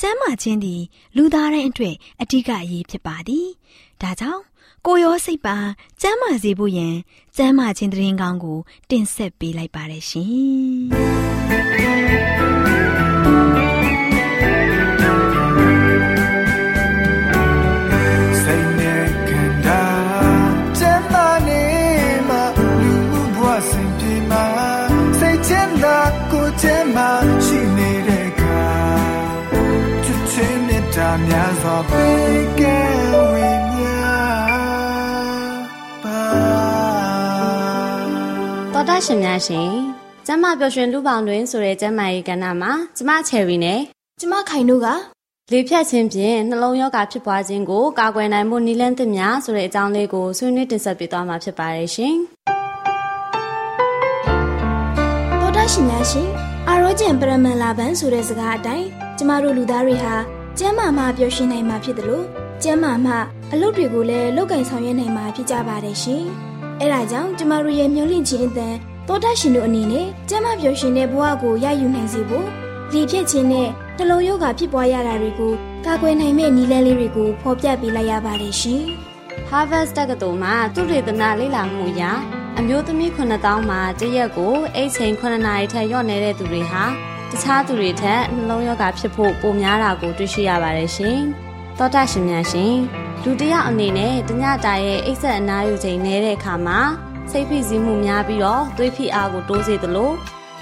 ကျမ်းမာခြင်းသည် လူသားတိုင်းအတွက်အဓိကအရေးဖြစ်ပါသည်ဒါကြောင့်ကိုရောစိတ်ပါကျမ်းမာစေဖို့ယင်ကျမ်းမာခြင်းတရင်ကောင်းကို တင်ဆက်ပေးလိုက်ပါတယ်ရှင်စိတ်နဲ့ခန္ဓာကျမ်းမာနေမှာလူမှုဘဝစဉ်ပြေမှာစိတ်ချမ်းသာကိုယ်ချမ်း များစွာပေးကဲဝေမျှပါတော်တာရှင်များရှင်ကျမပျော်ရွှင်လူပေါင်းတွင်ဆိုတဲ့ကျမရဲ့ကဏ္ဍမှာကျမချယ်ရီနဲ့ကျမခိုင်တို့ကလေဖြတ်ခြင်းဖြင့်နှလုံးရောဂါဖြစ်ပွားခြင်းကိုကာကွယ်နိုင်မှုနည်းလမ်းသစ်များဆိုတဲ့အကြောင်းလေးကိုဆွေးနွေးတင်ဆက်ပေးသွားမှာဖြစ်ပါတယ်ရှင်။တော်တာရှင်များရှင်အာရောဂျန်ပရမန်လာဘန်ဆိုတဲ့စကားအတိုင်းကျမတို့လူသားတွေဟာ ကျမ်းမာမှပျော်ရွှင်နိုင်မှာဖြစ်တယ်လို့ကျမ်းမာမှအလုပ်တွေကိုလည်းလုပ်ကင်ဆောင်ရွက်နိုင်မှာဖြစ်ကြပါတယ်ရှင်။အဲဒါကြောင့်ကျမတို့ရဲ့မျှော်လင့်ခြင်းအတန်တောတရှင်တို့အနေနဲ့ကျမ်းမာပျော်ရွှင်တဲ့ဘဝကိုရယူနိုင်စေဖို့လေဖြတ်ခြင်းနဲ့နှလုံးရောဂါဖြစ်ပွားရတာတွေကိုကာကွယ်နိုင်မဲ့နည်းလမ်းလေးတွေကိုဖော်ပြပေးလိုက်ရပါတယ်ရှင်။ Harvard တက္ကသိုလ်မှာသူတေသနလေ့လာမှုအရအမျိုးသမီး9000မှာတရက်ကိုအိတ်ချိန်9နာရီထက်လျော့နေတဲ့သူတွေဟာ တခြားသူတွေထက်နှလုံးရောဂါဖြစ်ဖို့ပိုများတာကိုတွေ့ရှိရပါတယ်ရှင်။သောတာရှင်များရှင်လူတယောက်အနေနဲ့တညတာရဲ့အိတ်ဆက်အနားယူချိန်နေတဲ့အခါမှာစိတ်ဖိစီးမှုများပြီးတော့သွေးဖိအားကိုတိုးစေသလို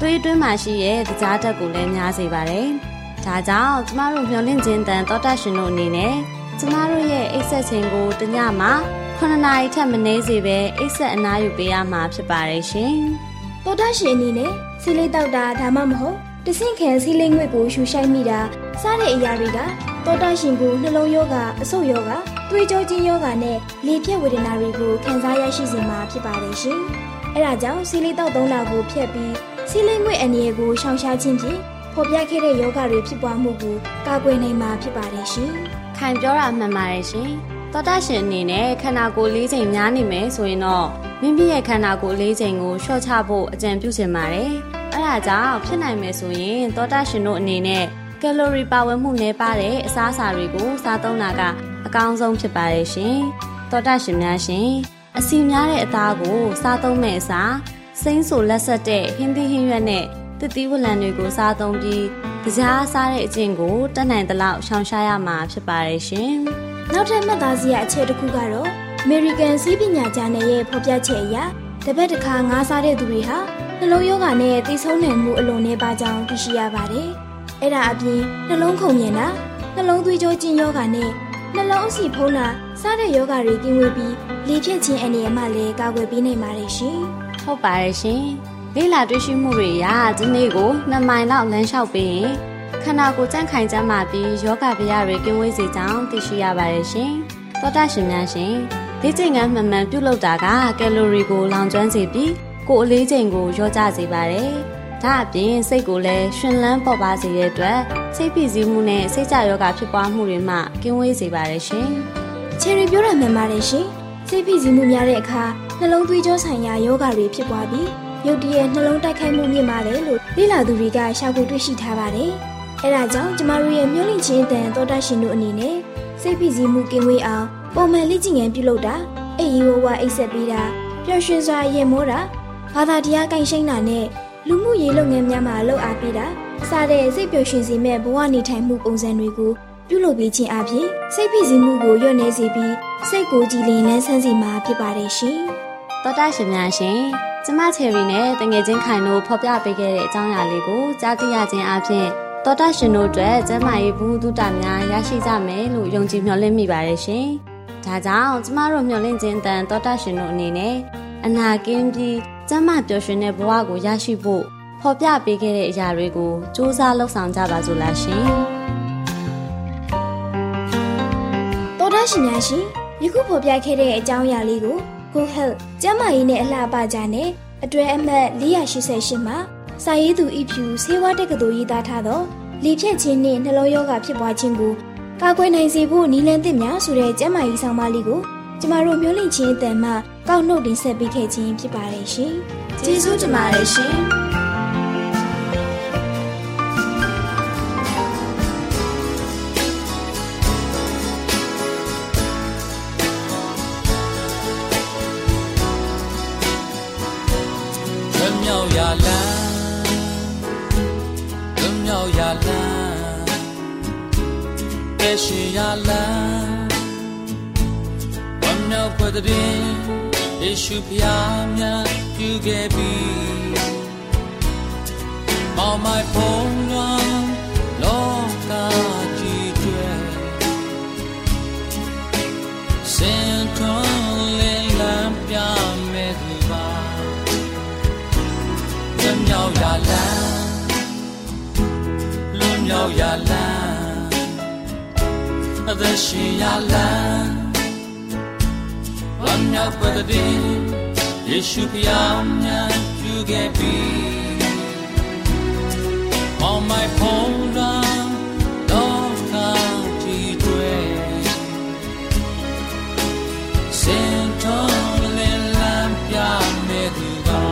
သွေးတွင်းမှာရှိတဲ့ကြားဓာတ်ကိုလည်းများစေပါတယ်။ဒါကြောင့်ကျမတို့မျှော်လင့်ခြင်းတန်သောတာရှင်တို့အနေနဲ့ကျမတို့ရဲ့အိတ်ဆက်ချိန်ကိုတညမှာ9နာရီထက်မနည်းစေပဲအိတ်ဆက်အနားယူပေးရမှာဖြစ်ပါတယ်ရှင်။သောတာရှင်အနေနဲ့ဆီလေးတောက်တာဒါမှမဟုတ် တဆင့်ခံဆီလေးငွေ့ကိုရှူရှိုက်မိတာစားတဲ့အရာတွေကသောတာရှင်ကိုနှလုံးရောဂါအဆုတ်ရောဂါသွေးကြောချင်းယောဂါနဲ့လေပြည့်ဝေဒနာတွေကိုခံစားရရှိစေမှာဖြစ်ပါတယ်ရှင်။အဲဒါကြောင့်ဆီလီတောက်သုံးတာကိုဖျက်ပြီးဆီလီငွေအနေရကိုရှောင်ရှားခြင်းဖြင့်ဖော်ပြခဲ့တဲ့ယောဂါတွေဖြစ်ပွားမှုကိုကာကွယ်နိုင်မှာဖြစ်ပါတယ်ရှင်။ခိုင်ပြောတာမှန်ပါတယ်ရှင်။သောတာရှင်အနေနဲ့ခန္ဓာကိုယ်လေးချိန်များနေမယ်ဆိုရင်တော့မိမိရဲ့ခန္ဓာကိုယ်လေးချိန်ကိုလျှော့ချဖို့အကြံပြုချင်ပါတယ်။ အဲဒါကြောင့်ဖြစ်နိုင်မယ်ဆိုရင်သောတာရှင်တို့အနေနဲ့ကယ်လိုရီပါဝင်မှုနည်းပါးတဲ့အစားအစာတွေကိုစားသုံးတာကအကောင်းဆုံးဖြစ်ပါတယ်ရှင်။သောတာရှင်များရှင်အစီများတဲ့အသားကိုစားသုံးမဲ့အစားစိမ့်ဆူလက်ဆက်တဲ့ဟင်းသီးဟင်းရွက်နဲ့တတိဝလံတွေကိုစားသုံးပြီးကြားစားတဲ့အကျင့်ကိုတတ်နိုင်သလောက်ရှောင်ရှားရမှာဖြစ်ပါတယ်ရှင်။နောက်ထပ်မှတ်သားစရာအချက်တစ်ခုကတော့ American စီးပညာကျမ်းရဲ့ဖော်ပြချက်အရတပတ်တစ်ခါငါးစားတဲ့သူတွေဟာ နှလုံးရောဂါနဲ့သိဆုံးနိုင်မှုအလွန်နည်းပါးကြောင်းသိရှိရပါတယ်။အဲ့ဒါအပြင်နှလုံးခုန်မြင်တာနှလုံးသွေးကြောကျဉ်ယောဂါနဲ့နှလုံးအဆီဖုံးတာစတဲ့ယောဂါတွေကင်းဝေးပြီးလေဖြတ်ခြင်းအနေနဲ့မှလည်းကာကွယ်ပေးနိုင်ပါတယ်ရှင်။ဟုတ်ပါတယ်ရှင်။လေ့လာတွေ့ရှိမှုတွေအရဒီနေ့ကို2မိုင်လောက်လမ်းလျှောက်ပြီးရင်ခန္ဓာကိုယ်ကြန့်ခိုင်ကြမှာပြီးယောဂဗျာတွေကင်းဝေးစေကြောင်းသိရှိရပါတယ်ရှင်။သောတာရှင်များရှင်လေ့ကျင့်ခန်းမှန်မှန်ပြုလုပ်တာကကယ်လိုရီကိုလောင်ကျွမ်းစေပြီး ကိုယ်အလေးချိန်ကိုလျော့ကျစေပါတယ်။ဒါအပြင်စိတ်ကိုလည်းရှင်လန်းပေါ်ပါစေတဲ့အတွက်စိတ်ဖိစီးမှုနဲ့စိတ်ကြယောဂဖြစ်ပွားမှုတွေမှကင်းဝေးစေပါတယ်ရှင်။ချယ်ရီပြောတာမှန်ပါတယ်ရှင်။စိတ်ဖိစီးမှုများတဲ့အခါနှလုံးသွေးကြောဆိုင်ရာယောဂတွေဖြစ်ပွားပြီးရုတ်တရက်နှလုံးတိုက်ခိုက်မှုမြင့်မာတယ်လို့လေ့လာသူတွေကရှာဖွေတွေ့ရှိထားပါတယ်။အဲဒါကြောင့်ကျမတို့ရဲ့မျိုးလင့်ချင်းတန်သောတာရှင်တို့အနေနဲ့စိတ်ဖိစီးမှုကင်းဝေးအောင်ပုံမှန်လေ့ကျင့်ခန်းပြုလုပ်တာအိပ်ရီဝဝအိပ်ဆက်ပေးတာပျော်ရွှင်စွာရင်မိုးတာ ဘာသာတရားကင်ရှိန်တာနဲ့လူမှုရေးလုပ်ငန်းများမှာလှုပ်အားပေးတာစတဲ့စိတ်ပျော်ရွှင်စေမဲ့ဘဝနေထိုင်မှုပုံစံတွေကိုပြုလုပ်ပေးခြင်းအပြင်စိတ်ဖိစီးမှုကိုလျော့နေစေပြီးစိတ်ကိုကြည်လင်လန်းဆန်းစေမှာဖြစ်ပါတယ်ရှင်။သောတာရှင်များရှင်ကျမချယ်ရီနဲ့တငယ်ချင်းခိုင်တို့ဖော်ပြပေးခဲ့တဲ့အကြောင်းအရာလေးကိုကြားသိရခြင်းအပြင်သောတာရှင်တို့အတွက်ကျမရဲ့ဘူးတုတများရရှိကြမယ်လို့ယုံကြည်မျှော်လင့်မိပါတယ်ရှင်။ဒါကြောင့်ကျမတို့မျှော်လင့်ခြင်းတန်သောတာရှင်တို့အနေနဲ့အနာကင်းပြီး ကျမပျော်ရွှင်တဲ့ဘဝကိုရရှိဖို့ဖော်ပြပေးခဲ့တဲ့အရာတွေကိုစူးစမ်းလှုပ်ဆောင်ကြပါစို့လားရှင်။သောတာရှင်များရှင်ယခုဖော်ပြခဲ့တဲ့အကြောင်းအရာလေးကို Good Health ကျန်းမာရေးနဲ့အလှပကြနဲ့အတွဲအမှတ်488မှာစာရေးသူဤဖြူဆေးဝါးတက္ကသိုလ်ရေးသားထားသောလေဖြတ်ခြင်းနှင့်နှလုံးရောဂါဖြစ်ပွားခြင်းကိုကာကွယ်နိုင်စေဖို့နည်းလမ်းသစ်များဆိုတဲ့ကျန်းမာရေးဆောင်ပါးလေးကိုကျမတို့မျိုးလင့်ချင်းအတန်မှ ကောက်နှုတ်တင်ဆက်ပေးခဲ့ခြင်းဖြစ်ပါတယ်ရှင်။ကျေးဇူးတင်ပါတယ်ရှင်။မြောက်ရလန်းမြောက်ရ လန်းပဲရှိရလန်းမြောက်ဖွယ်တဲ့ယေရှုဖျားများပြုခဲ့ပြီမောင်မိုင်ဖုံးလွန်လောကကြီးကျွဲစင်ထွန်လင်းလန်းပြမဲ့သူပါလွန်မြောက်ရလန်းလွန်မြောက်ရလန်းအသက်ရှင်ရလန်း မြောက်ပဒတိယေရှုဖျားမြတ်ပြုခဲ့ပြီ On my phone run တော့ကာကြည့်တွေ့စင်တော်လင်းလန်းပြမဲ့သူပါ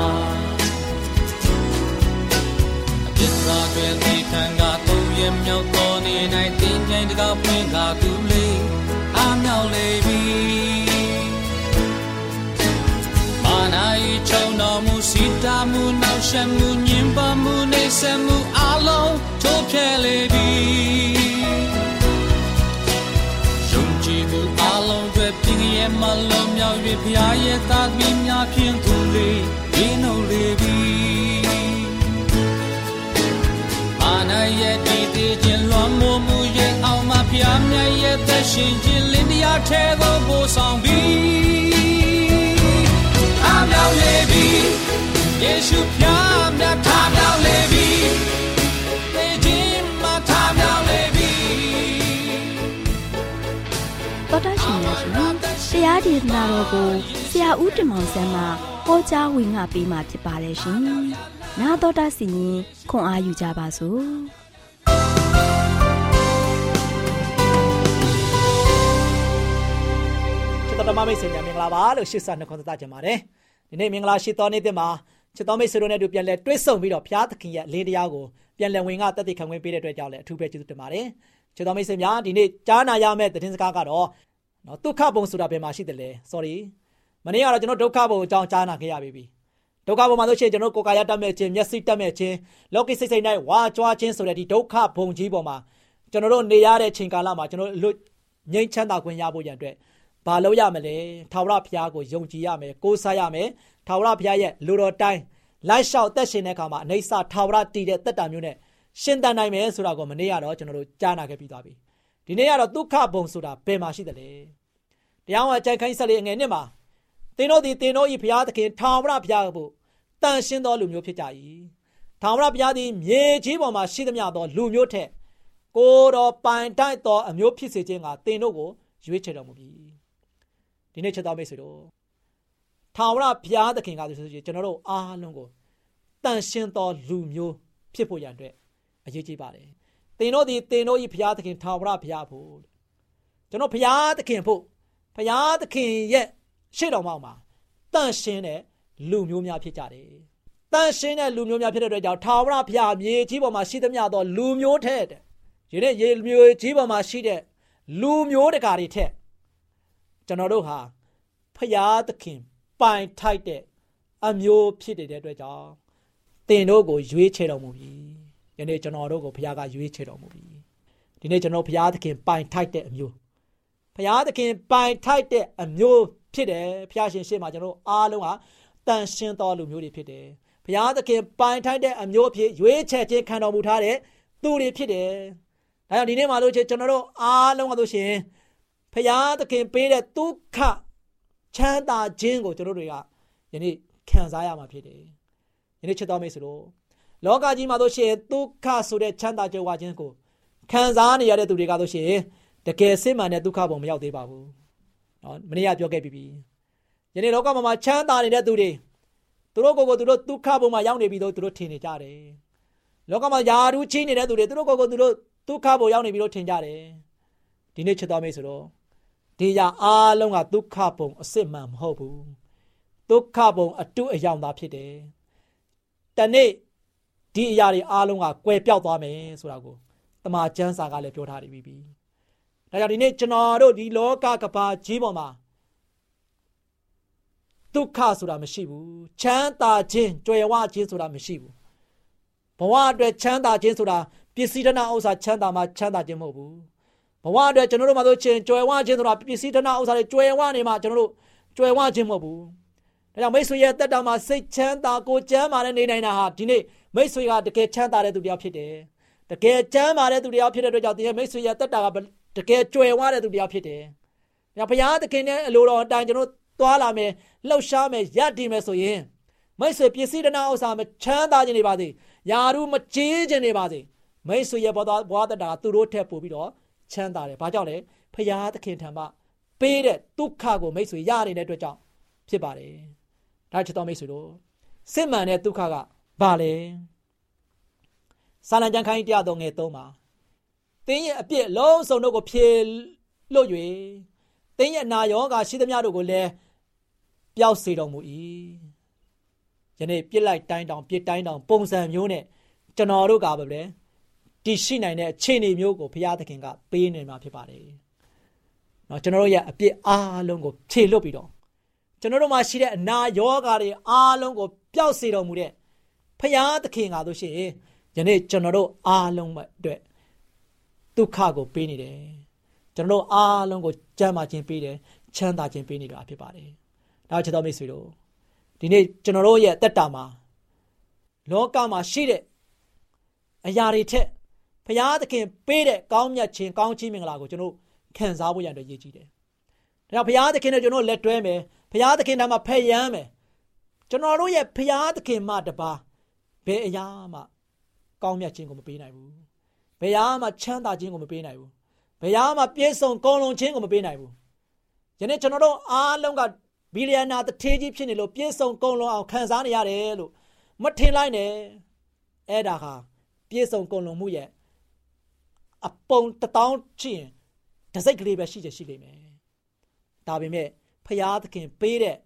အပြစ်သာတွေဒီခံကသုံးရမြောက်တော်နေနိုင် ချုံတော်မူစီတာမှုနောက်ရှက်မှုညင်ပါမှုနေဆက်မှုအလုံးထိုးဖျက်လေပြီယုံကြည်သူအလုံးတွေပြင်းရဲ့မလုံးမြောက်၍ဖျားရဲ့သားသမီးများဖြင့်သူလေးဒီနှုတ်လေပြီအာနာရဲ့တည်တည်ခြင်းလွန်မိုးမှုရဲ့အောင်မဖျားမြတ်ရဲ့သက်ရှင်ခြင်းလင်းတရားထဲကိုပို့ဆောင်ပြီး မြောက်လေပြီယေရှုဖျားမြတ်ထားမြောက်လေပြီသေခြင်းမှာထားမြောက်လေပြီတော်တော်ရှင်များရှင်တရားဒေသနာတော်ကိုဆရာဦးတင်မောင်ဆန်းမှဟောကြားဝင်ငါပေးมาဖြစ်ပါတယ်ရှင်။나တော်တာစီရင်ခွန်အားယူကြပါစို့ချစ်တော်မမိတ်ဆွေများမင်္ဂလာပါလို့ရှစ်ဆနှခွန်သတ်ကြပါတယ် ဒီနေ့မင်္ဂလာရှိသောနေ့တင်မှာချစ်တော်မိတ်ဆွေတို့နဲ့တို့ပြန်လဲတွဲဆုံပြီးတော့ဘုရားသခင်ရဲ့လင်းတရားကိုပြန်လည်ဝင်ကတက်တည်ခံဝင်ပေးတဲ့အတွက်ကြောင့်လည်းအထူးပဲကျေးဇူးတင်ပါတယ်ချစ်တော်မိတ်ဆွေများဒီနေ့ကြားနာရမယ့်သတင်းစကားကတော့နော်ဒုက္ခပုံဆိုတာဘယ်မှာရှိတယ်လဲ sorry မနေ့ကတော့ကျွန်တော်ဒုက္ခပုံအကြောင်းကြားနာခဲ့ရပြီဒုက္ခပုံမှာဆိုရှင်ကျွန်တော်ကိုယ်ကာယတတ်မဲ့ခြင်းမျက်စိတတ်မဲ့ခြင်းလောကီစိတ်စိတ်၌ဝါကြွားခြင်းဆိုတဲ့ဒီဒုက္ခပုံကြီးပေါ်မှာကျွန်တော်တို့နေရတဲ့ချိန်ကာလမှာကျွန်တော်တို့ငြိမ်းချမ်းသာခွင့်ရဖို့ရန်အတွက် ဘာလို့ရမလဲထာဝရဘုရားကိုယုံကြည်ရမယ်ကိုးစားရမယ်ထာဝရဘုရားရဲ့လူတော်တိုင်းလိုက်လျှောက်သက်ရှင်တဲ့အခါမှာအနေဆာထာဝရတည်တဲ့တက်တာမျိုးနဲ့ရှင်းတန်နိုင်မယ်ဆိုတာကိုမနေ့ကတော့ကျွန်တော်တို့ကြားနာခဲ့ပြီးသွားပြီဒီနေ့ကတော့ဒုက္ခဘုံဆိုတာဘယ်မှာရှိတယ်လဲတရားဝင်အကြိုက်ခိုင်းဆက်လေးငယ်နှစ်မှာသင်တို့သည်သင်တို့၏ဘုရားသခင်ထာဝရဘုရားကိုတန်ရှင်းသောလူမျိုးဖြစ်ကြ၏ထာဝရဘုရားသည်မြေကြီးပေါ်မှာရှိသမျှသောလူမျိုးထက်ကိုတော်ပိုင်တိုက်သောအမျိုးဖြစ်စေခြင်းကသင်တို့ကိုရွေးချယ်တော်မူပြီ ဒီနေ့ချက်တော်မိတ်ဆွေတို့ထာဝရဘုရားသခင်ကဆိုရင်ကျွန်တော်တို့အားလုံးကိုတန်ရှင်းသောလူမျိုးဖြစ်ဖို့ရန်အတွက်အရေးကြီးပါတယ်။သင်တို့ဒီသင်တို့ဤဘုရားသခင်ထာဝရဘုရားဖို့ကျွန်တော်ဘုရားသခင်ဖို့ဘုရားသခင်ရဲ့ရှေ့တော်မှာမှာတန်ရှင်းတဲ့လူမျိုးများဖြစ်ကြတယ်။တန်ရှင်းတဲ့လူမျိုးများဖြစ်တဲ့အတွက်ကြောင့်ထာဝရဘုရားမြေကြီးပေါ်မှာရှိသမျှသောလူမျိုးထက်တဲ့ယနေ့ရေမျိုးကြီးပေါ်မှာရှိတဲ့လူမျိုးတကာတွေထက် ကျွန်တော်တို့ဟာဖရာသခင်ပိုင်ထိုက်တဲ့အမျိုးဖြစ်တဲ့အတွက်ကြောင့်တင်တို့ကိုရွေးချယ်တော်မူပြီယနေ့ကျွန်တော်တို့ကိုဘုရားကရွေးချယ်တော်မူပြီဒီနေ့ကျွန်တော်ဘုရားသခင်ပိုင်ထိုက်တဲ့အမျိုးဘုရားသခင်ပိုင်ထိုက်တဲ့အမျိုးဖြစ်တယ်ဘုရားရှင်ရှေ့မှာကျွန်တော်အားလုံးဟာတန်ရှင်းတော်လူမျိုးတွေဖြစ်တယ်ဘုရားသခင်ပိုင်ထိုက်တဲ့အမျိုးအဖြစ်ရွေးချယ်ခြင်းခံတော်မူထားတဲ့သူတွေဖြစ်တယ်ဒါကြောင့်ဒီနေ့မှာလို့ချင်းကျွန်တော်တို့အားလုံးကဆိုရှင် ဘုရားသခင်ပေးတဲ့ဒုက္ခချမ်းသာခြင်းကိုကျွန်တော်တွေကယနေ့ခံစားရမှာဖြစ်တယ်ယနေ့ချစ်တော်မိတ်ဆွေတို့လောကကြီးမှာဆိုရှင်ဒုက္ခဆိုတဲ့ချမ်းသာကြွယ်ဝခြင်းကိုခံစားနေရတဲ့သူတွေကဆိုရှင်တကယ်စစ်မှန်တဲ့ဒုက္ခပုံမရောက်သေးပါဘူး။နော်မနေ့ကပြောခဲ့ပြီးပြီ။ယနေ့လောကမှာချမ်းသာနေတဲ့သူတွေသူတို့ကိုယ်ကိုသူတို့ဒုက္ခပုံမှာရောက်နေပြီးတော့သူတို့ထင်နေကြတယ်။လောကမှာယာရူးချင်းနေတဲ့သူတွေသူတို့ကိုယ်ကိုသူတို့ဒုက္ခပုံရောက်နေပြီးတော့ထင်ကြတယ်။ဒီနေ့ချစ်တော်မိတ်ဆိုတော့ ဒီရအားလုံးကဒုက္ခပုံအစစ်မှန်မဟုတ်ဘူး။ဒုက္ခပုံအတုအယောင်သာဖြစ်တယ်။တနေ့ဒီအရာတွေအားလုံးကကွယ်ပြောက်သွားမယ်ဆိုတာကိုတမန်ကျမ်းစာကလည်းပြောထားပြီးပြီ။ဒါကြောင့်ဒီနေ့ကျွန်တော်တို့ဒီလောကကဘာကြီးပေါ်မှာဒုက္ခဆိုတာမရှိဘူး။ချမ်းသာခြင်းကြွယ်ဝခြင်းဆိုတာမရှိဘူး။ဘဝအတွက်ချမ်းသာခြင်းဆိုတာပစ္စည်းတနာဥစ္စာချမ်းသာမှချမ်းသာခြင်းမဟုတ်ဘူး။ ဘဝအတွက်ကျွန်တော်တို့မှာဆိုချင်းကြွယ်ဝခြင်းဆိုတာပစ္စည်းတနာဥစ္စာတွေကြွယ်ဝနေမှကျွန်တော်တို့ကြွယ်ဝခြင်းမဟုတ်ဘူး။ဒါကြောင့်မိတ်ဆွေရဲ့တက်တာမှာစိတ်ချမ်းသာကိုကျမ်းမာတဲ့နေနိုင်တာဟာဒီနေ့မိတ်ဆွေကတကယ်ချမ်းသာတဲ့သူတယောက်ဖြစ်တယ်။တကယ်ကျမ်းမာတဲ့သူတရားဖြစ်တဲ့အတွက်ကြောင့်ဒီမိတ်ဆွေရတက်တာကတကယ်ကြွယ်ဝတဲ့သူတရားဖြစ်တယ်။ညဘုရားသခင်ရဲ့အလိုတော်အတိုင်းကျွန်တော်သွားလာမယ်လှုပ်ရှားမယ်ရည်တည်မယ်ဆိုရင်မိတ်ဆွေပစ္စည်းတနာဥစ္စာမချမ်းသာခြင်းနေပါစေ။ယာရုမကြေးခြင်းနေပါစေ။မိတ်ဆွေရဲ့ဘဝဘဝတက်တာသူတို့ထက်ပိုပြီးတော့ ချမ်းသာတယ်။ဘာကြောင့်လဲ။ဘုရားသခင်ထံမှပေးတဲ့ဒုက္ခကိုမိတ်ဆွေရနေတဲ့အတွက်ကြောင့်ဖြစ်ပါတယ်။ဒါချစ်တော်မိတ်ဆွေတို့စစ်မှန်တဲ့ဒုက္ခကဘာလဲ။စာလံကျမ်းခိုင်းတရားတော်ငယ်3မှာတင်းရဲ့အပြစ်လုံးစုံတို့ကိုဖြေလွတ်၍တင်းရဲ့နာယောဂါရှိသမျှတို့ကိုလည်းပျောက်စေတော်မူ၏ယနေ့ပြစ်လိုက်တိုင်းတောင်ပြစ်တိုင်းတောင်ပုံစံမျိုးနဲ့ကျွန်တော်တို့ကပဲလေ တည်ရှိနိုင်တဲ့အခြေအနေမျိုးကိုဘုရားသခင်ကပေးနေမှာဖြစ်ပါတယ်။နော်ကျွန်တော်တို့ရဲ့အပြစ်အားလုံးကိုဖြေလွတ်ပြီးတော့ကျွန်တော်တို့မှာရှိတဲ့အနာရောဂါတွေအားလုံးကိုပျောက်စေတော်မူတဲ့ဘုရားသခင်ကဆိုရှင်ယနေ့ကျွန်တော်တို့အားလုံးအတွက်ဒုက္ခကိုပေးနေတယ်။ကျွန်တော်တို့အားလုံးကိုကြမ်းမာခြင်းပေးတယ်၊ချမ်းသာခြင်းပေးနေတာဖြစ်ပါတယ်။ဒါချစ်တော်မိတ်ဆွေတို့ဒီနေ့ကျွန်တော်တို့ရဲ့တက်တာမှာလောကမှာရှိတဲ့အရာတွေထက် ဘုရားသခင်ပေးတဲ့ကောင်းမြတ်ခြင်းကောင်းချီးမင်္ဂလာကိုကျွန်တော်ခံစားဖို့ရတဲ့ရည်ကြီးတယ်ဒါကြောင့်ဘုရားသခင်နဲ့ကျွန်တော်လက်တွဲမယ်ဘုရားသခင်နာမှာဖက်ယမ်းမယ်ကျွန်တော်တို့ရဲ့ဘုရားသခင်မှတပါဘယ်အရာမှကောင်းမြတ်ခြင်းကိုမပေးနိုင်ဘူးဘယ်ဟာမှချမ်းသာခြင်းကိုမပေးနိုင်ဘူးဘယ်ဟာမှပြည့်စုံကုန်လုံခြင်းကိုမပေးနိုင်ဘူးယနေ့ကျွန်တော်တို့အားလုံးကဘီလီယံနာတထေးကြီးဖြစ်နေလို့ပြည့်စုံကုန်လုံအောင်ခံစားနေရတယ်လို့မထင်လိုက်နဲ့အဲ့ဒါဟာပြည့်စုံကုန်လုံမှုရဲ့ အပုံတထောင်ချင်းတစိတ်ကလေးပဲရှိချင်ရှိလိမ့်မယ်ဒါပေမဲ့ဖရာသခင်ပေးတဲ့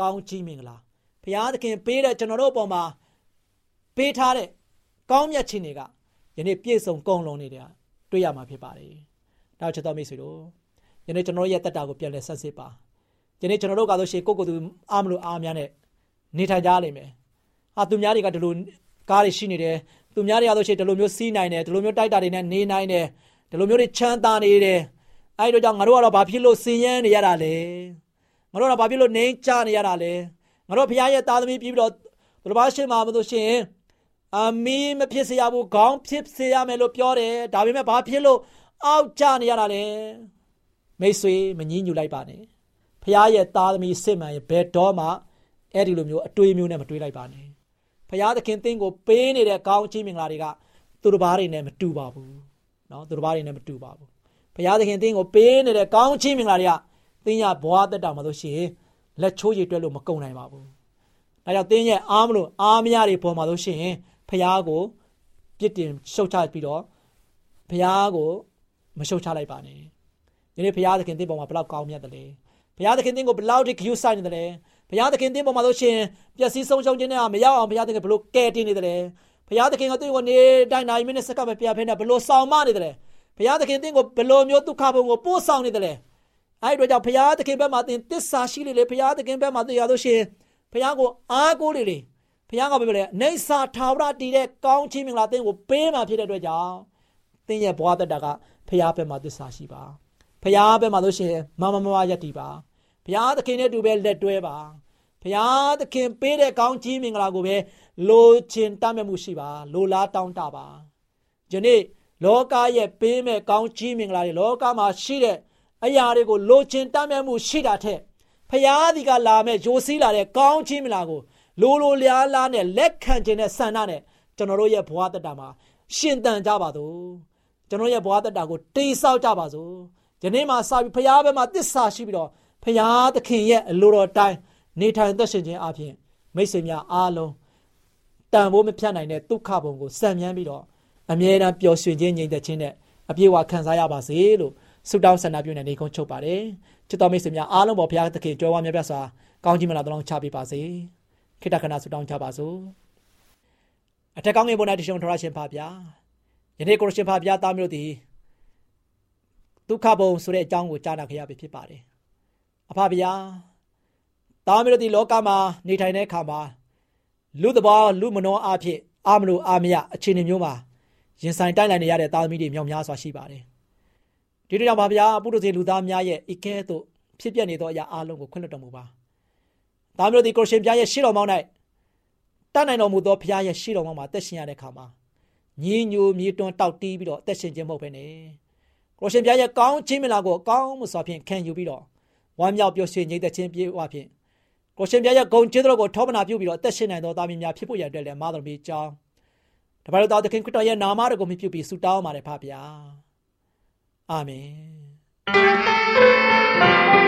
ကောင်းချီးမင်္ဂလာဖရာသခင်ပေးတဲ့ကျွန်တော်တို့အပေါ်မှာပေးထားတဲ့ကောင်းမြတ်ခြင်းတွေကယနေ့ပြည့်စုံကုန်လုံးနေတဲ့တွေ့ရမှာဖြစ်ပါတယ်။နောက်ချက်တော်မိတ်ဆွေတို့ယနေ့ကျွန်တော်ရဲ့တက်တာကိုပြန်လဲဆက်စစ်ပါ။ယနေ့ကျွန်တော်တို့ကဆိုရှင်ကိုကိုသူအားမလို့အားများနဲ့နေထိုင်ကြလိမ့်မယ်။ဟာသူများတွေကဒီလိုကားတွေရှိနေတယ်။ သူများတွေကဆိုရှင်ဒီလိုမျိုးစီးနိုင်တယ်ဒီလိုမျိုးတိုက်တာတွေနဲ့နေနိုင်တယ်ဒီလိုမျိုးတွေချမ်းသာနေတယ်။အဲဒီတော့ကြောင့်ငါတို့ကတော့ဘာဖြစ်လို့စင်ရမ်းနေရတာလဲ။ငါတို့ကဘာဖြစ်လို့နေကြနေရတာလဲ။ငါတို့ဘုရားရဲ့သားသမီးပြီးပြီးတော့ဘုရားရှင်မှာမလို့ရှင်အမီးမဖြစ်စေရဘူးခေါင်းဖြစ်စေရမယ်လို့ပြောတယ်ဒါပေမဲ့ဘာဖြစ်လို့အောက်ကျနေရတာလဲမိတ်ဆွေမငြင်းညူလိုက်ပါနဲ့ဖခင်ရဲ့သားသမီးစစ်မှန်ရဲ့ဘယ်တော့မှအဲ့ဒီလိုမျိုးအတွေးမျိုးနဲ့မတွေးလိုက်ပါနဲ့ ဖခင်သခင်သင်ကိုပေးနေတဲ့ကောင်းချီးမင်္ဂလာတွေကသူတို့ဘာတွေနဲ့မတူပါဘူးเนาะသူတို့ဘာတွေနဲ့မတူပါဘူးဖခင်သခင်သင်ကိုပေးနေတဲ့ကောင်းချီးမင်္ဂလာတွေကသင်ရဘွားတက်တာမှလို့ရှိရင်လက်ချိုးရည်တွက်လို့မကုန်နိုင်ပါဘူးဒါကြောင့်သင်ရဲ့အားမလို့အားမရတွေပေါ်မှာလို့ရှိရင်ဖះကိုပြစ်တင်ရှုတ်ချပြီးတော့ဖះကိုမရှုတ်ချလိုက်ပါနဲ့ဒီနေ့ဖះသခင်သင်ပေါ်မှာဘလောက်ကောင်းမြတ်တယ်လဲဖះသခင်သင်ကိုဘလောက်ထိခရူးဆိုင်နေတယ်လဲ ဖះသခင်သင်ပေါ်မှာဆိုရှင်ပျက်စီးဆုံးရှုံးခြင်းနဲ့မရောက်အောင်ဖះသခင်ဘလို့ကဲတင်နေတယ်လဲဖះသခင်ကသူ့ကိုနေတိုင်းနိုင်မိနစ်စက္ကန့်မပြတ်ဖဲနဲ့ဘလို့ဆောင်မနေတယ်လဲဖះသခင်သင်ကိုဘလို့မျိုးဒုက္ခဘုံကိုပို့ဆောင်နေတယ်လဲအဲ့တို့ကြောင့်ဖះသခင်ဘက်မှာသင်တစ္ဆာရှိလေလေဖះသခင်ဘက်မှာသိရလို့ရှင်ဖះကိုအားကိုးလေလေဘုရားကပြောတယ်နေစာထာဝရတည်တဲ့ကောင်းချီးမင်္ဂလာသင်ကိုပေးမှဖြစ်တဲ့အတွက်ကြောင့်သတင်းရဲ့ဘဝတက်တာကဖရားဘက်မှာသစ္စာရှိပါဖရားဘက်မှာလို့ရှိရင်မမမမယက်တီပါ ဖရားသခင်နဲ့တူပဲလက်တွဲပါဖရားသခင်ပေးတဲ့ကောင်းကြီးမင်္ဂလာကိုပဲလိုချင်တတ်မဲ့မှုရှိပါလိုလားတောင်းတပါယနေ့လောကရဲ့ပေးမဲ့ကောင်းကြီးမင်္ဂလာတွေလောကမှာရှိတဲ့အရာတွေကိုလိုချင်တတ်မဲ့မှုရှိတာထက်ဖရားဒီကလာမဲ့ဂျိုးစီးလာတဲ့ကောင်းကြီးမင်္ဂလာကိုလိုလိုလျားလားနဲ့လက်ခံခြင်းနဲ့ဆန္ဒနဲ့ကျွန်တော်တို့ရဲ့ဘဝတတမှာရှင်သန်ကြပါစို့ကျွန်တော်ရဲ့ဘဝတတကိုတိဆောက်ကြပါစို့ယနေ့မှစပြီးဖရားဘက်မှာတစ္ဆာရှိပြီးတော့ ဖရားသခင်ရဲ့အလိုတော်တိုင်းနေထိုင်သက်ရှင်ခြင်းအပြင်မိတ်ဆွေများအားလုံးတန်ဖိုးမဖြတ်နိုင်တဲ့ဒုက္ခဘုံကိုစံမြန်းပြီးတော့အမြဲတမ်းပျော်ရွှင်ခြင်းငြိမ်သက်ခြင်းနဲ့အပြည့်အဝခံစားရပါစေလို့ဆုတောင်းဆန္ဒပြုနေနေကုန်းချုပ်ပါတယ်ချစ်တော်မိတ်ဆွေများအားလုံးပေါ်ဘုရားသခင်ကြွယ်ဝမြတ်ပြစွာကောင်းချီးမလားတောင်းချပေးပါစေခိတ္တခဏဆုတောင်းကြပါစို့အထက်ကောင်းငယ်ပေါ်၌တရှုံထရရှင်ဖာဗျာယနေ့ကိုရရှင်ဖာဗျာသားမျိုးသည်ဒုက္ခဘုံဆိုတဲ့အကြောင်းကိုကြားနာခဲ့ရပြီဖြစ်ပါတယ် အဖဗျာသားမျိုးသည်လောကမှာနေထိုင်တဲ့အခါမှာလူတဘာလူမနောအဖြစ်အာမလို့အာမရအခြေအနေမျိုးမှာရင်ဆိုင်တိုက်လိုက်နေရတဲ့သားသမီးတွေမြောက်များစွာရှိပါတယ်ဒီတို့ကြောင့်ပါဗျာပုရုဇေလူသားများရဲ့ဤကဲ့သို့ဖြစ်ပျက်နေသောအရာအလုံးကိုခွင့်လွှတ်တော်မူပါဒါမျိုးဒီကိုရှင်ပြားရဲ့ရှေ့တော်မောင်း၌တတ်နိုင်တော်မူသောဘုရားရဲ့ရှေ့တော်မောင်းမှာတက်ရှင်ရတဲ့အခါမှာညီညိုမြေတွန်းတောက်တီးပြီးတော့တက်ရှင်ခြင်းမဟုတ်ဘဲနဲ့ကိုရှင်ပြားရဲ့ကောင်းခြင်းမလားကိုကောင်းမှုစွာဖြင့်ခံယူပြီးတော့ ဝမ်းမြောက်ပျော်ရွှင်ငြိမ်သက်ခြင်းပြေဝဖြင့်ကိုရှင်ပြားရဲ့ဂုံကျေးဇူးတော်ကိုထောပနာပြုပြီးတော့တက်ရှင်နိုင်သောသားမီးများဖြစ်ဖို့ရတဲ့လည်းမာတော်မီကြောင်းတပါတော်သခင်ခရစ်တော်ရဲ့နာမတော်ကိုမြှုပ်ပြီးဆုတောင်းပါတယ်ဖပါဗျာအာမင်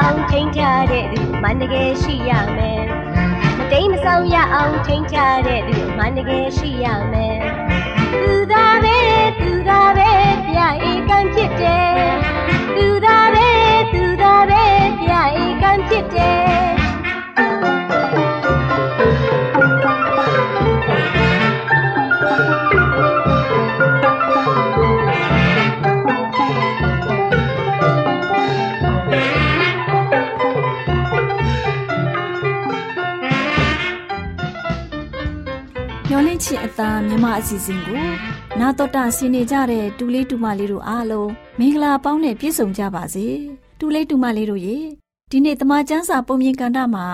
အောင်ချိန်ချတဲ့သူမန္တကယ်ရှိရမယ်မတိမ်မဆောင်ရအောင်ချိန်ချတဲ့သူမန္တကယ်ရှိရမယ်သူသာပဲသူသာပဲပြဧကံဖြစ်တယ်သူသာပဲသူသာပဲပြဧကံဖြစ်တယ် ချစ်အသားမြမအစီအစဉ်ကိုနာတော်တာဆင်းနေကြတဲ့တူလေးတူမလေးတို့အားလုံးမင်္ဂလာပေါင်းနဲ့ပြည့်စုံကြပါစေတူလေးတူမလေးတို့ရေဒီနေ့တမချန်းစာပုံမြင်ကန်တာမှာ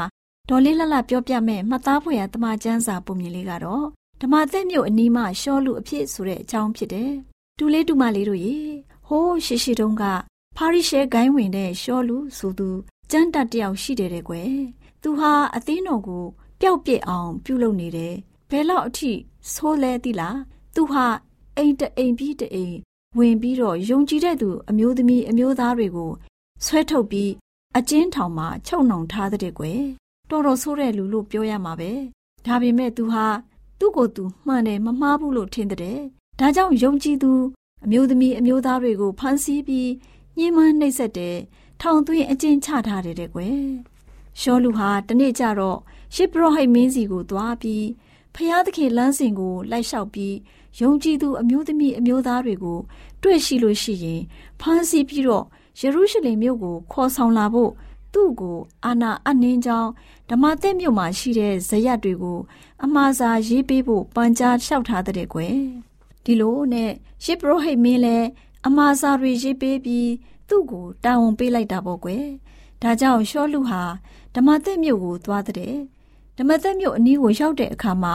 ဒေါ်လေးလှလှပြောပြမဲ့မှတ်သားဖွယ်ရာတမချန်းစာပုံမြင်လေးကတော့ဓမ္မသက်မြို့အနီးမှရှောလူအဖြစ်ဆိုတဲ့အကြောင်းဖြစ်တယ်တူလေးတူမလေးတို့ရေဟိုးရှိရှိတုန်းကဖာရိရှဲဂိုင်းဝင်တဲ့ရှောလူဆိုသူကျမ်းတတ်တယောက်ရှိတယ်တဲ့ကွယ်သူဟာအသင်းတော်ကိုပျောက်ပြစ်အောင်ပြုလုပ်နေတယ် ဘယ်လောက်အထိဆိုးလဲသီလားသူဟာအိမ်တအိမ်ပြီးတအိမ်ဝင်ပြီးတော့ယုံကြည်တဲ့သူအမျိုးသမီးအမျိုးသားတွေကိုဆွဲထုတ်ပြီးအကျဉ်းထောင်မှာချုပ်နှောင်ထားတဲ့ကွယ်တော်တော်ဆိုးတဲ့လူလို့ပြောရမှာပဲဒါပေမဲ့သူဟာသူ့ကိုယ်သူမှန်တယ်မမှားဘူးလို့ထင်တဲ့ဒါကြောင့်ယုံကြည်သူအမျိုးသမီးအမျိုးသားတွေကိုဖမ်းဆီးပြီးညှဉ်းပန်းနှိပ်စက်တယ်ထောင်သွင်းအကျဉ်းချထားတယ်တဲ့ကွယ်ရှောလူဟာတနေ့ကျတော့ရှစ်ပရောဟိတ်မင်းစီကိုသွားပြီး ဖျားသခင်လမ်းစဉ်ကိုလိုက်လျှောက်ပြီးယုံကြည်သူအမျိုးသမီးအမျိုးသားတွေကိုတွေ့ရှိလို့ရှိရင်ဖမ်းဆီးပြီးတော့ယေရုရှလင်မြို့ကိုခေါ်ဆောင်လာဖို့သူ့ကိုအာနာအနှင်းကြောင်းဓမ္မသစ်မြို့မှာရှိတဲ့ဇယက်တွေကိုအမှားစာရေးပေးဖို့ပန်ကြားလျှောက်ထားတဲ့ကွယ်ဒီလိုနဲ့ရှစ်ပရောဟိတ်မင်းလည်းအမှားစာတွေရေးပေးပြီးသူ့ကိုတာဝန်ပေးလိုက်တာပေါ့ကွယ်ဒါကြောင့်ရှောလူဟာဓမ္မသစ်မြို့ကိုသွားတဲ့ ဓမ္မသက်မြို့အနီးကိုရောက်တဲ့အခါမှာ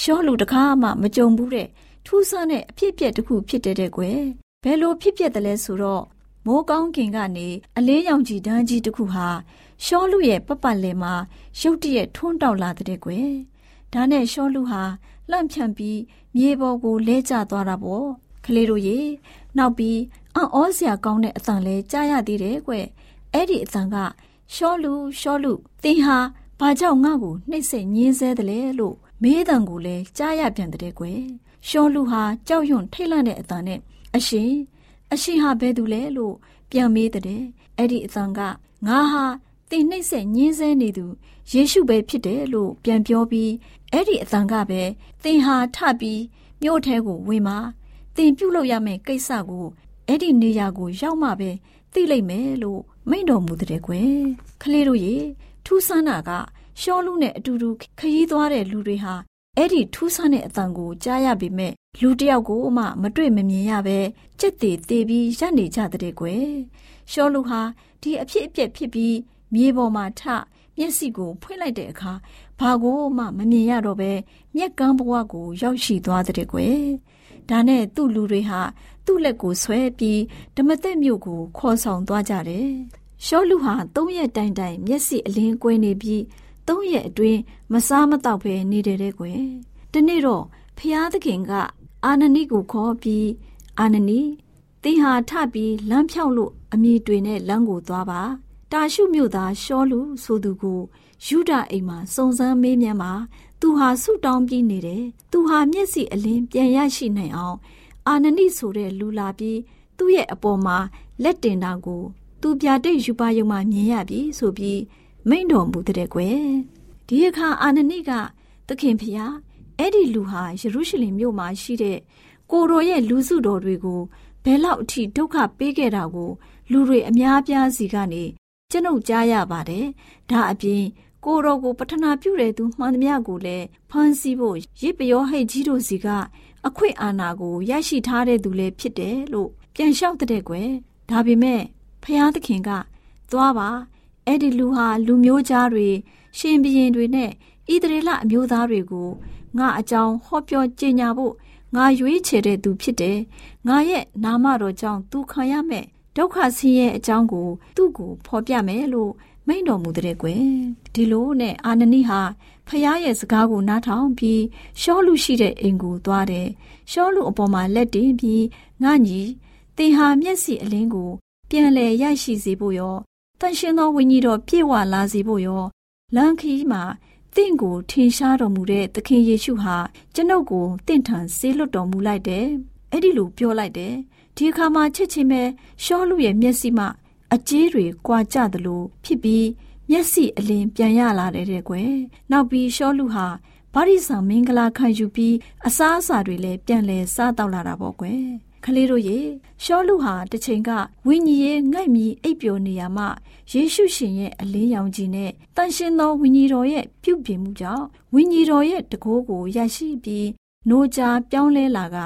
ရှောလူတကားမှမကြုံဘူးတဲ့ထူးဆန်းတဲ့အဖြစ်အပျက်တစ်ခုဖြစ်တဲ့တဲ့ကွယ်ဘယ်လိုဖြစ်ပျက်တယ်လဲဆိုတော့မိုးကောင်းကင်ကနေအလေးရောင်ကြီးတန်းကြီးတစ်ခုဟာရှောလူရဲ့ပပတ်လည်မှာရုတ်တရက်ထွန်းတောက်လာတဲ့ကွယ်ဒါနဲ့ရှောလူဟာလှန့်ဖြန့်ပြီးမြေပေါ်ကိုလဲကျသွားတာပေါ့ကလေးတို့ရေနောက်ပြီးအံ့ဩစရာကောင်းတဲ့အသံလဲကြားရသေးတယ်ကွအဲ့ဒီအသံကရှောလူရှောလူသင်ဟာ ဘာကြောင့်ငါ့ကိုနှိပ်စက်ညင်းဆဲတယ်လဲလို့မေးတံကိုလဲကြားရပြန်တဲ့ကွယ်ရှောလူဟာကြောက်ရွံ့ထိတ်လန့်တဲ့အသံနဲ့အရှင်အရှင်ဟာဘယ်သူလဲလို့ပြန်မေးတဲ့အဲ့ဒီအသံကငါဟာသင်နှိပ်စက်ညင်းဆဲနေသူယေရှုပဲဖြစ်တယ်လို့ပြန်ပြောပြီးအဲ့ဒီအသံကပဲသင်ဟာထပြီးမြို့ထဲကိုဝင်มาသင်ပြုတ်လို့ရမယ့်ကိစ္စကိုအဲ့ဒီနေရာကိုရောက်မှပဲသိလိမ့်မယ်လို့မိန့်တော်မူတဲ့ကွယ်ကလေးတို့ရေ ထူးဆန်းတာကရှောလူနဲ့အတူတူခရီးသွားတဲ့လူတွေဟာအဲ့ဒီထူးဆန်းတဲ့အတန်ကိုကြားရပေမဲ့လူတယောက်ကိုမှမတွေ့မမြင်ရပဲကြက်သေးသေးပြီးရပ်နေကြတဲ့ကွယ်ရှောလူဟာဒီအဖြစ်အပျက်ဖြစ်ပြီးမြေပေါ်မှာထမျက်စိကိုဖွင့်လိုက်တဲ့အခါဘာကိုမှမမြင်ရတော့ပဲမျက်ကန်းဘဝကိုရောက်ရှိသွားတဲ့ကွယ်ဒါနဲ့သူ့လူတွေဟာသူ့လက်ကိုဆွဲပြီးဓမသက်မြို့ကိုခေါ်ဆောင်သွားကြတယ် ရှောလူဟာသုံးရက်တိုင်တိုင်မျက်စိအလင်းကွင်းနေပြီးသုံးရက်အတွင်းမစားမတော့ပဲနေတယ်တဲ့ကွယ်။ဒီနေ့တော့ဖျားသခင်က အာနနိကိုခေါ်ပြီးအာနနိသင်ဟာထပြီးလမ်းဖြောက်လို့အမိတွေနဲ့လမ်းကိုသွားပါ။တာရှုမြို့သားရှောလူဆိုသူကိုယူဒအိမ်မှာစုံစမ်းမေးမြန်းပါသူဟာဆုတောင်းပြီးနေတယ်။သူဟာမျက်စိအလင်းပြန်ရရှိနိုင်အောင်အာနနိဆိုတဲ့လူလာပြီးသူ့ရဲ့အပေါ်မှာလက်တင်တာကို သူပြတိတ်ယူပါယုံမှမြင်ရပြီဆိုပြီးမိန့်တော်မူတဲ့ကွယ်ဒီအခါအာနနိကသခင်ဖျားအဲ့ဒီလူဟာယေရုရှလင်မြို့မှာရှိတဲ့ကိုတော်ရဲ့လူစုတော်တွေကိုဘယ်လောက်အထိဒုက္ခပေးခဲ့တာကို လူတွေအများပြားစီကနေကျွန်ုပ်ကြားရပါတယ်ဒါအပြင်ကိုတော်ကိုပထနာပြုတဲ့သူမှန်သမျှကိုလည်းဖမ်းဆီးဖို့ရစ်ပရောဟိတ်ကြီးတို့စီကအခွင့်အာဏာကိုရရှိထားတဲ့သူလည်းဖြစ်တယ်လို့ပြန်လျှောက်တဲ့ကွယ်ဒါပေမဲ့ ဖျားသခင်က သွားပါအဲ့ဒီလူဟာလူမျိုးကြားတွေရှင်ဘရင်တွေနဲ့ဣသရေလအမျိုးသားတွေကိုငါအကြောင်းဟောပြောကြေညာဖို့ငါရွေးချယ်တဲ့သူဖြစ်တယ်။ငါရဲ့နာမတော်ကြောင့်သူခံရမဲ့ဒုက္ခဆင်းရဲအကြောင်းကိုသူ့ကိုဖော်ပြမယ်လို့မိန့်တော်မူတဲ့ကွယ်။ဒီလိုနဲ့အာနနိဟာဖျားရဲ့စကားကိုနားထောင်ပြီးရှောလူရှိတဲ့အိမ်ကိုသွားတယ်။ရှောလူအပေါ်မှာလက်တင်ပြီးငါညီသင်ဟာမျက်စိအလင်းကို ပြန်လည်ရရှိစေဖို့ရောတန်ရှင်သောဝိညာဉ်တော်ပြည့်ဝလာစေဖို့ရောလမ်းခီးမှာတင့်ကိုထင်ရှားတော်မူတဲ့သခင်ယေရှုဟာကျွန်ုပ်ကိုတင့်ထန်ဆေးလွတ်တော်မူလိုက်တယ်။အဲ့ဒီလိုပြောလိုက်တယ်။ဒီအခါမှာချစ်ချင်းပဲရှောလူရဲ့မျက်စိမှအကြေးတွေကွာကျသလိုဖြစ်ပြီးမျက်စိအလင်းပြန်ရလာတယ်တဲ့ကွယ်။နောက်ပြီးရှောလူဟာဗာရိဆောင်မင်္ဂလာခံယူပြီးအစားအစာတွေလည်းပြန်လဲစားတော့လာတာပေါ့ကွယ်။ ကလေးတို့ရေရှောလူဟာတစ်ချိန်ကဝိညာဉ်ရဲ့ငိုက်မီအိပ်ပျော်နေရမှယေရှုရှင်ရဲ့အလင်းရောင်ကြီးနဲ့တန်ရှင်းသောဝိညာဉ်တော်ရဲ့ပြုပြင်မှုကြောင့်ဝိညာဉ်တော်ရဲ့တကိုးကိုရရှိပြီးနိုးကြားပြောင်းလဲလာက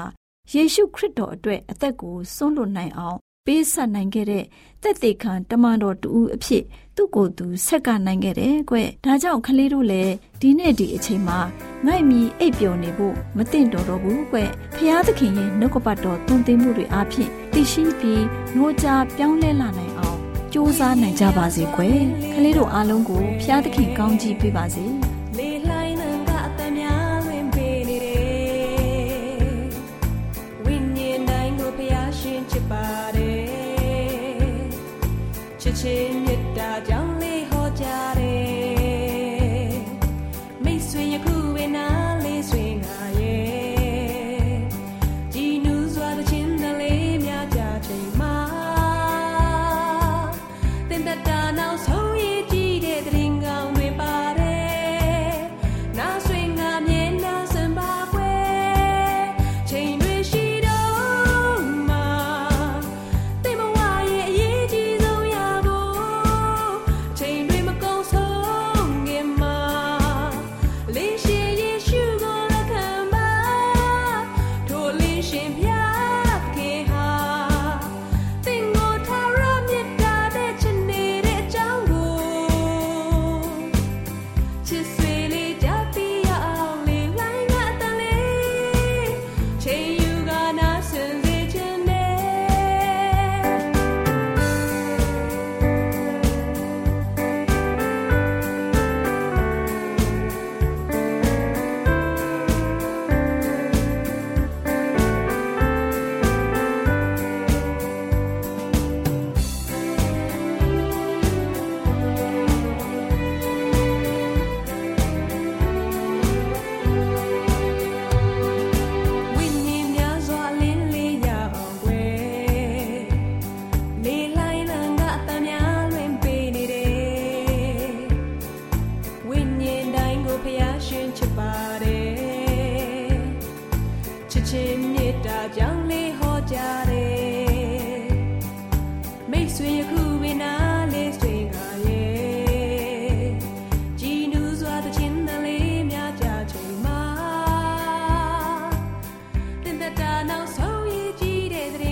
ယေရှုခရစ်တော်အတွက်အသက်ကိုစွန့်လွတ်နိုင်အောင်ပေးဆက်နိုင်ခဲ့တဲ့တက်သေးခံတမန်တော်တူအဖြစ် သူ့ကိုယ်သူဆက်ကနိုင်ခဲ့တယ်ကွ။ဒါကြောင့်ကလေးတို့လည်းဒီနေ့ဒီအချိန်မှာငိုက်မီအိပ်ပျော်နေဖို့မသင့်တော်တော့ဘူးကွ။ဖျားသခင်ရဲ့နှုတ်ကပတ်တော်သွန်သင်မှုတွေအားဖြင့်တည်ရှိပြီးနှိုးကြပြောင်းလဲလာနိုင်အောင်ကြိုးစားနိုင်ကြပါစေကွ။ကလေးတို့အားလုံးကိုဖျားသခင်ကောင်းချီးပေးပါစေ။ချင်း မြတ်တာကြောင့်လေးဟောကြတယ်